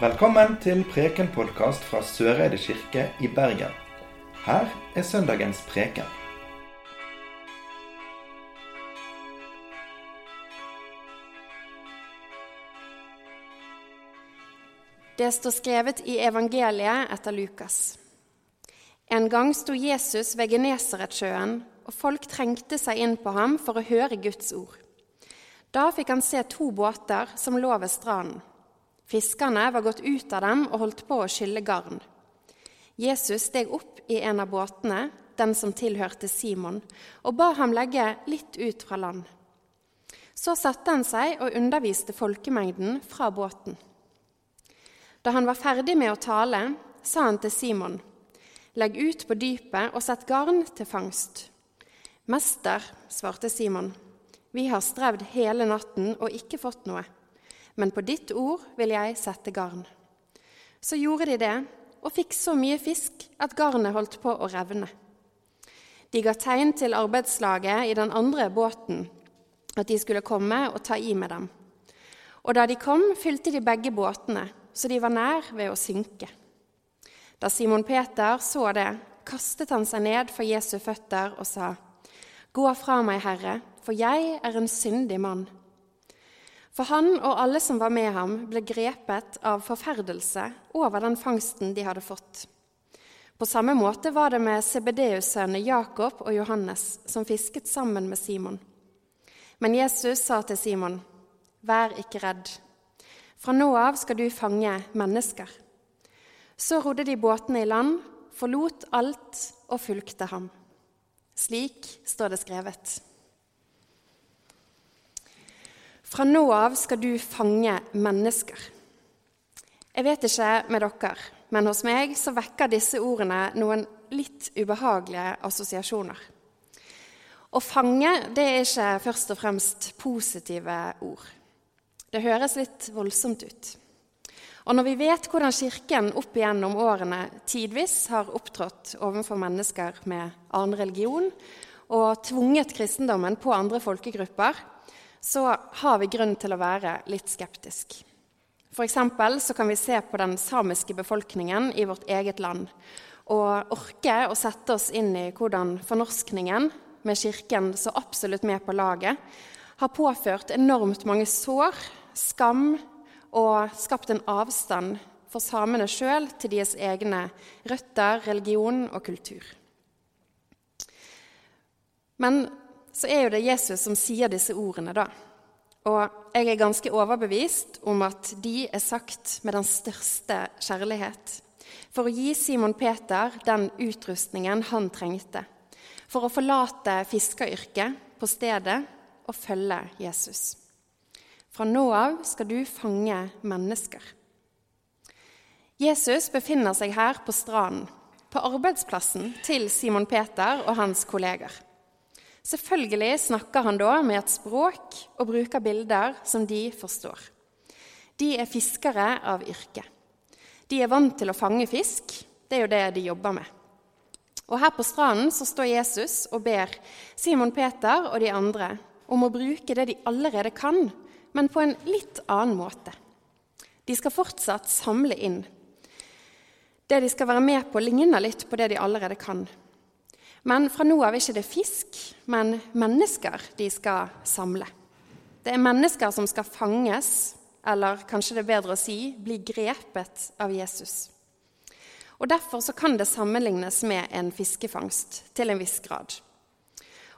Velkommen til Preken-podkast fra Søreide kirke i Bergen. Her er søndagens preken. Det står skrevet i evangeliet etter Lukas. En gang sto Jesus ved Genesaretsjøen, og folk trengte seg inn på ham for å høre Guds ord. Da fikk han se to båter som lå ved stranden. Fiskerne var gått ut av dem og holdt på å skylle garn. Jesus steg opp i en av båtene, den som tilhørte Simon, og ba ham legge litt ut fra land. Så satte han seg og underviste folkemengden fra båten. Da han var ferdig med å tale, sa han til Simon.: Legg ut på dypet og sett garn til fangst. Mester, svarte Simon, vi har strevd hele natten og ikke fått noe, men på ditt ord vil jeg sette garn. Så gjorde de det, og fikk så mye fisk at garnet holdt på å revne. De ga tegn til arbeidslaget i den andre båten at de skulle komme og ta i med dem. Og da de kom, fylte de begge båtene, så de var nær ved å synke. Da Simon Peter så det, kastet han seg ned for Jesu føtter og sa, Gå fra meg, Herre, for jeg er en syndig mann. For han og alle som var med ham, ble grepet av forferdelse over den fangsten de hadde fått. På samme måte var det med Sebedeus-sønnene Jakob og Johannes, som fisket sammen med Simon. Men Jesus sa til Simon, Vær ikke redd. Fra nå av skal du fange mennesker. Så rodde de båtene i land, forlot alt og fulgte ham. Slik står det skrevet. Fra nå av skal du fange mennesker. Jeg vet ikke med dere, men hos meg så vekker disse ordene noen litt ubehagelige assosiasjoner. Å fange det er ikke først og fremst positive ord. Det høres litt voldsomt ut. Og når vi vet hvordan Kirken opp igjennom årene tidvis har opptrådt overfor mennesker med annen religion og tvunget kristendommen på andre folkegrupper, så har vi grunn til å være litt skeptisk. For så kan vi se på den samiske befolkningen i vårt eget land og orke å sette oss inn i hvordan fornorskningen, med Kirken så absolutt med på laget, har påført enormt mange sår, skam og skapt en avstand for samene sjøl til deres egne røtter, religion og kultur. Men så er jo det Jesus som sier disse ordene, da. Og jeg er ganske overbevist om at de er sagt med den største kjærlighet. For å gi Simon Peter den utrustningen han trengte. For å forlate fiskeryrket på stedet og følge Jesus. Fra nå av skal du fange mennesker. Jesus befinner seg her på stranden, på arbeidsplassen til Simon Peter og hans kolleger. Selvfølgelig snakker han da med et språk og bruker bilder som de forstår. De er fiskere av yrke. De er vant til å fange fisk. Det er jo det de jobber med. Og Her på stranden så står Jesus og ber Simon Peter og de andre om å bruke det de allerede kan, men på en litt annen måte. De skal fortsatt samle inn. Det de skal være med på, ligner litt på det de allerede kan. Men fra nå av er ikke det fisk, men mennesker de skal samle. Det er mennesker som skal fanges, eller kanskje det er bedre å si bli grepet av Jesus. Og Derfor kan det sammenlignes med en fiskefangst til en viss grad.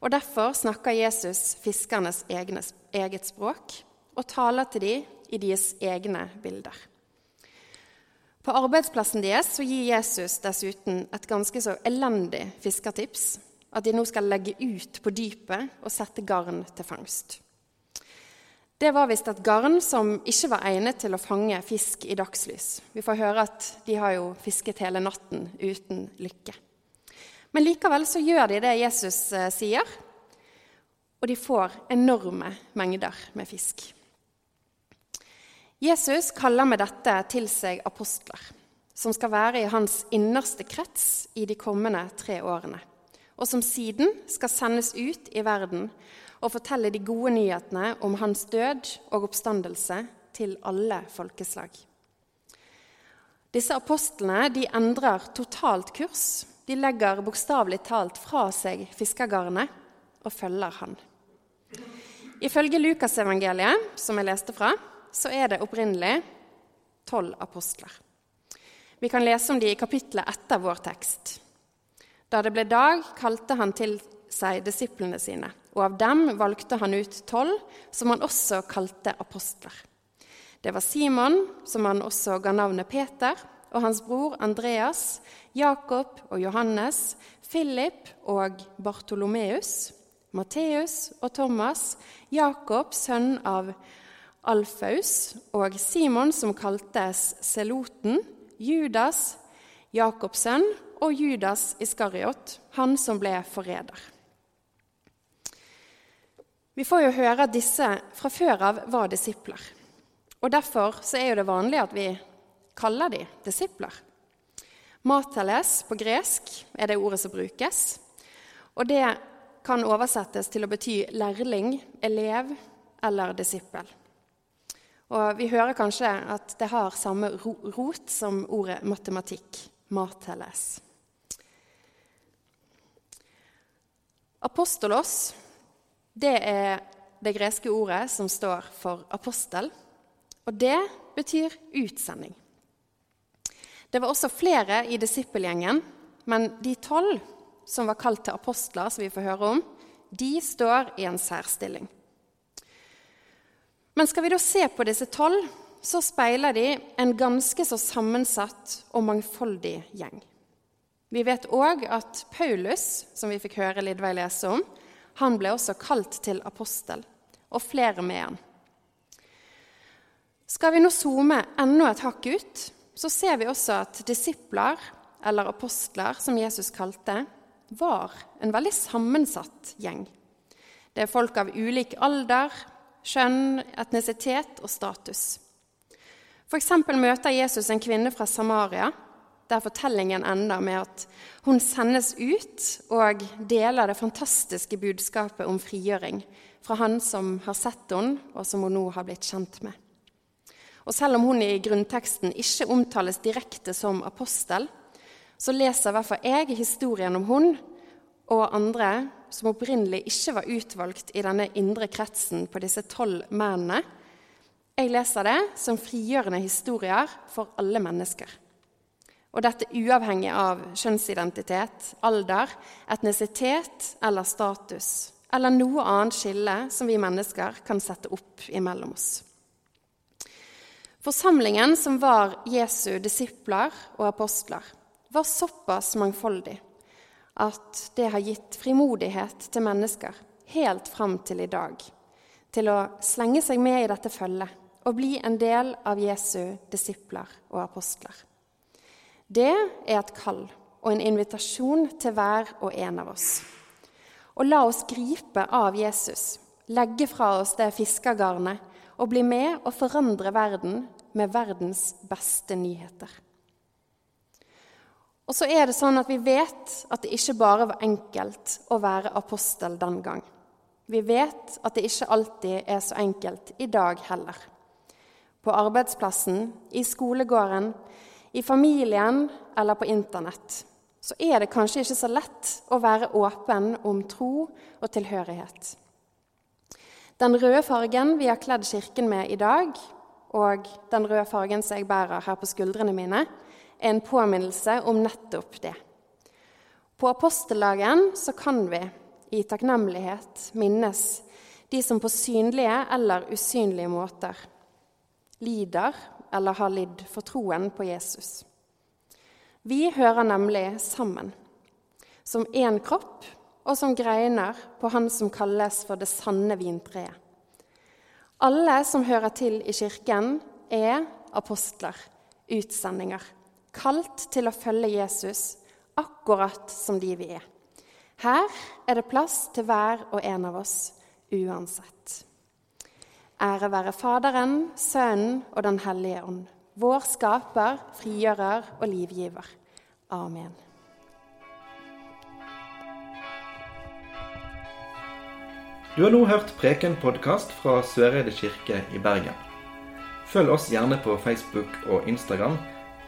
Og Derfor snakker Jesus fiskernes egne, eget språk og taler til dem i deres egne bilder. På arbeidsplassen deres så gir Jesus dessuten et ganske så elendig fiskertips. At de nå skal legge ut på dypet og sette garn til fangst. Det var visst et garn som ikke var egnet til å fange fisk i dagslys. Vi får høre at de har jo fisket hele natten uten lykke. Men likevel så gjør de det Jesus eh, sier, og de får enorme mengder med fisk. Jesus kaller med dette til seg apostler, som skal være i hans innerste krets i de kommende tre årene, og som siden skal sendes ut i verden og fortelle de gode nyhetene om hans død og oppstandelse til alle folkeslag. Disse apostlene de endrer totalt kurs. De legger bokstavelig talt fra seg fiskergarnet og følger han. Ifølge Lukasevangeliet, som jeg leste fra, så er det opprinnelig tolv apostler. Vi kan lese om de i kapittelet etter vår tekst. Da det ble dag, kalte han til seg disiplene sine, og av dem valgte han ut tolv, som han også kalte apostler. Det var Simon, som han også ga navnet Peter, og hans bror Andreas, Jakob og Johannes, Philip og Bartolomeus, Matteus og Thomas, Jakob, sønn av Alfaus, og Simon, som kaltes Seloten, Judas, Jakobs sønn, og Judas Iskariot, han som ble forræder. Vi får jo høre at disse fra før av var disipler. Og Derfor er det vanlig at vi kaller de disipler. Mateles på gresk er det ordet som brukes. Og det kan oversettes til å bety lærling, elev eller disippel. Og Vi hører kanskje at det har samme rot som ordet matematikk. Mateles. Apostolos det er det greske ordet som står for apostel, og det betyr utsending. Det var også flere i disippelgjengen, men de tolv som var kalt til apostler, som vi får høre om, de står i en særstilling. Men skal vi da se på disse tolv, så speiler de en ganske så sammensatt og mangfoldig gjeng. Vi vet òg at Paulus, som vi fikk høre Lidveig lese om, han ble også kalt til apostel, og flere med han. Skal vi nå zoome enda et hakk ut, så ser vi også at disipler, eller apostler, som Jesus kalte, var en veldig sammensatt gjeng. Det er folk av ulik alder, kjønn, etnisitet og status. F.eks. møter Jesus en kvinne fra Samaria der fortellingen ender med at hun sendes ut og deler det fantastiske budskapet om frigjøring fra han som har sett henne, og som hun nå har blitt kjent med. Og Selv om hun i grunnteksten ikke omtales direkte som apostel, så leser i hvert fall jeg historien om hun og andre som opprinnelig ikke var utvalgt i denne indre kretsen på disse tolv mennene. Jeg leser det som frigjørende historier for alle mennesker. Og dette uavhengig av kjønnsidentitet, alder, etnisitet eller status, eller noe annet skille som vi mennesker kan sette opp imellom oss. Forsamlingen som var Jesu disipler og apostler, var såpass mangfoldig at det har gitt frimodighet til mennesker helt fram til i dag til å slenge seg med i dette følget og bli en del av Jesu disipler og apostler. Det er et kall og en invitasjon til hver og en av oss. Og la oss gripe av Jesus, legge fra oss det fiskergarnet og bli med og forandre verden med verdens beste nyheter. Og så er det sånn at Vi vet at det ikke bare var enkelt å være apostel den gang. Vi vet at det ikke alltid er så enkelt i dag heller. På arbeidsplassen, i skolegården, i familien eller på Internett, så er det kanskje ikke så lett å være åpen om tro og tilhørighet. Den røde fargen vi har kledd Kirken med i dag, og den røde fargen som jeg bærer her på skuldrene mine, er en påminnelse om nettopp det. På apostellagen så kan vi i takknemlighet minnes de som på synlige eller usynlige måter lider eller har lidd for troen på Jesus. Vi hører nemlig sammen, som én kropp og som greiner på Han som kalles for det sanne vintreet. Alle som hører til i Kirken, er apostler, utsendinger, kalt til å følge Jesus akkurat som de vi er. Her er det plass til hver og en av oss uansett. Ære være Faderen, Sønnen og Den hellige ånd, vår skaper, frigjører og livgiver. Amen. Du har nå hørt Preken-podkast fra Søreide kirke i Bergen. Følg oss gjerne på Facebook og Instagram,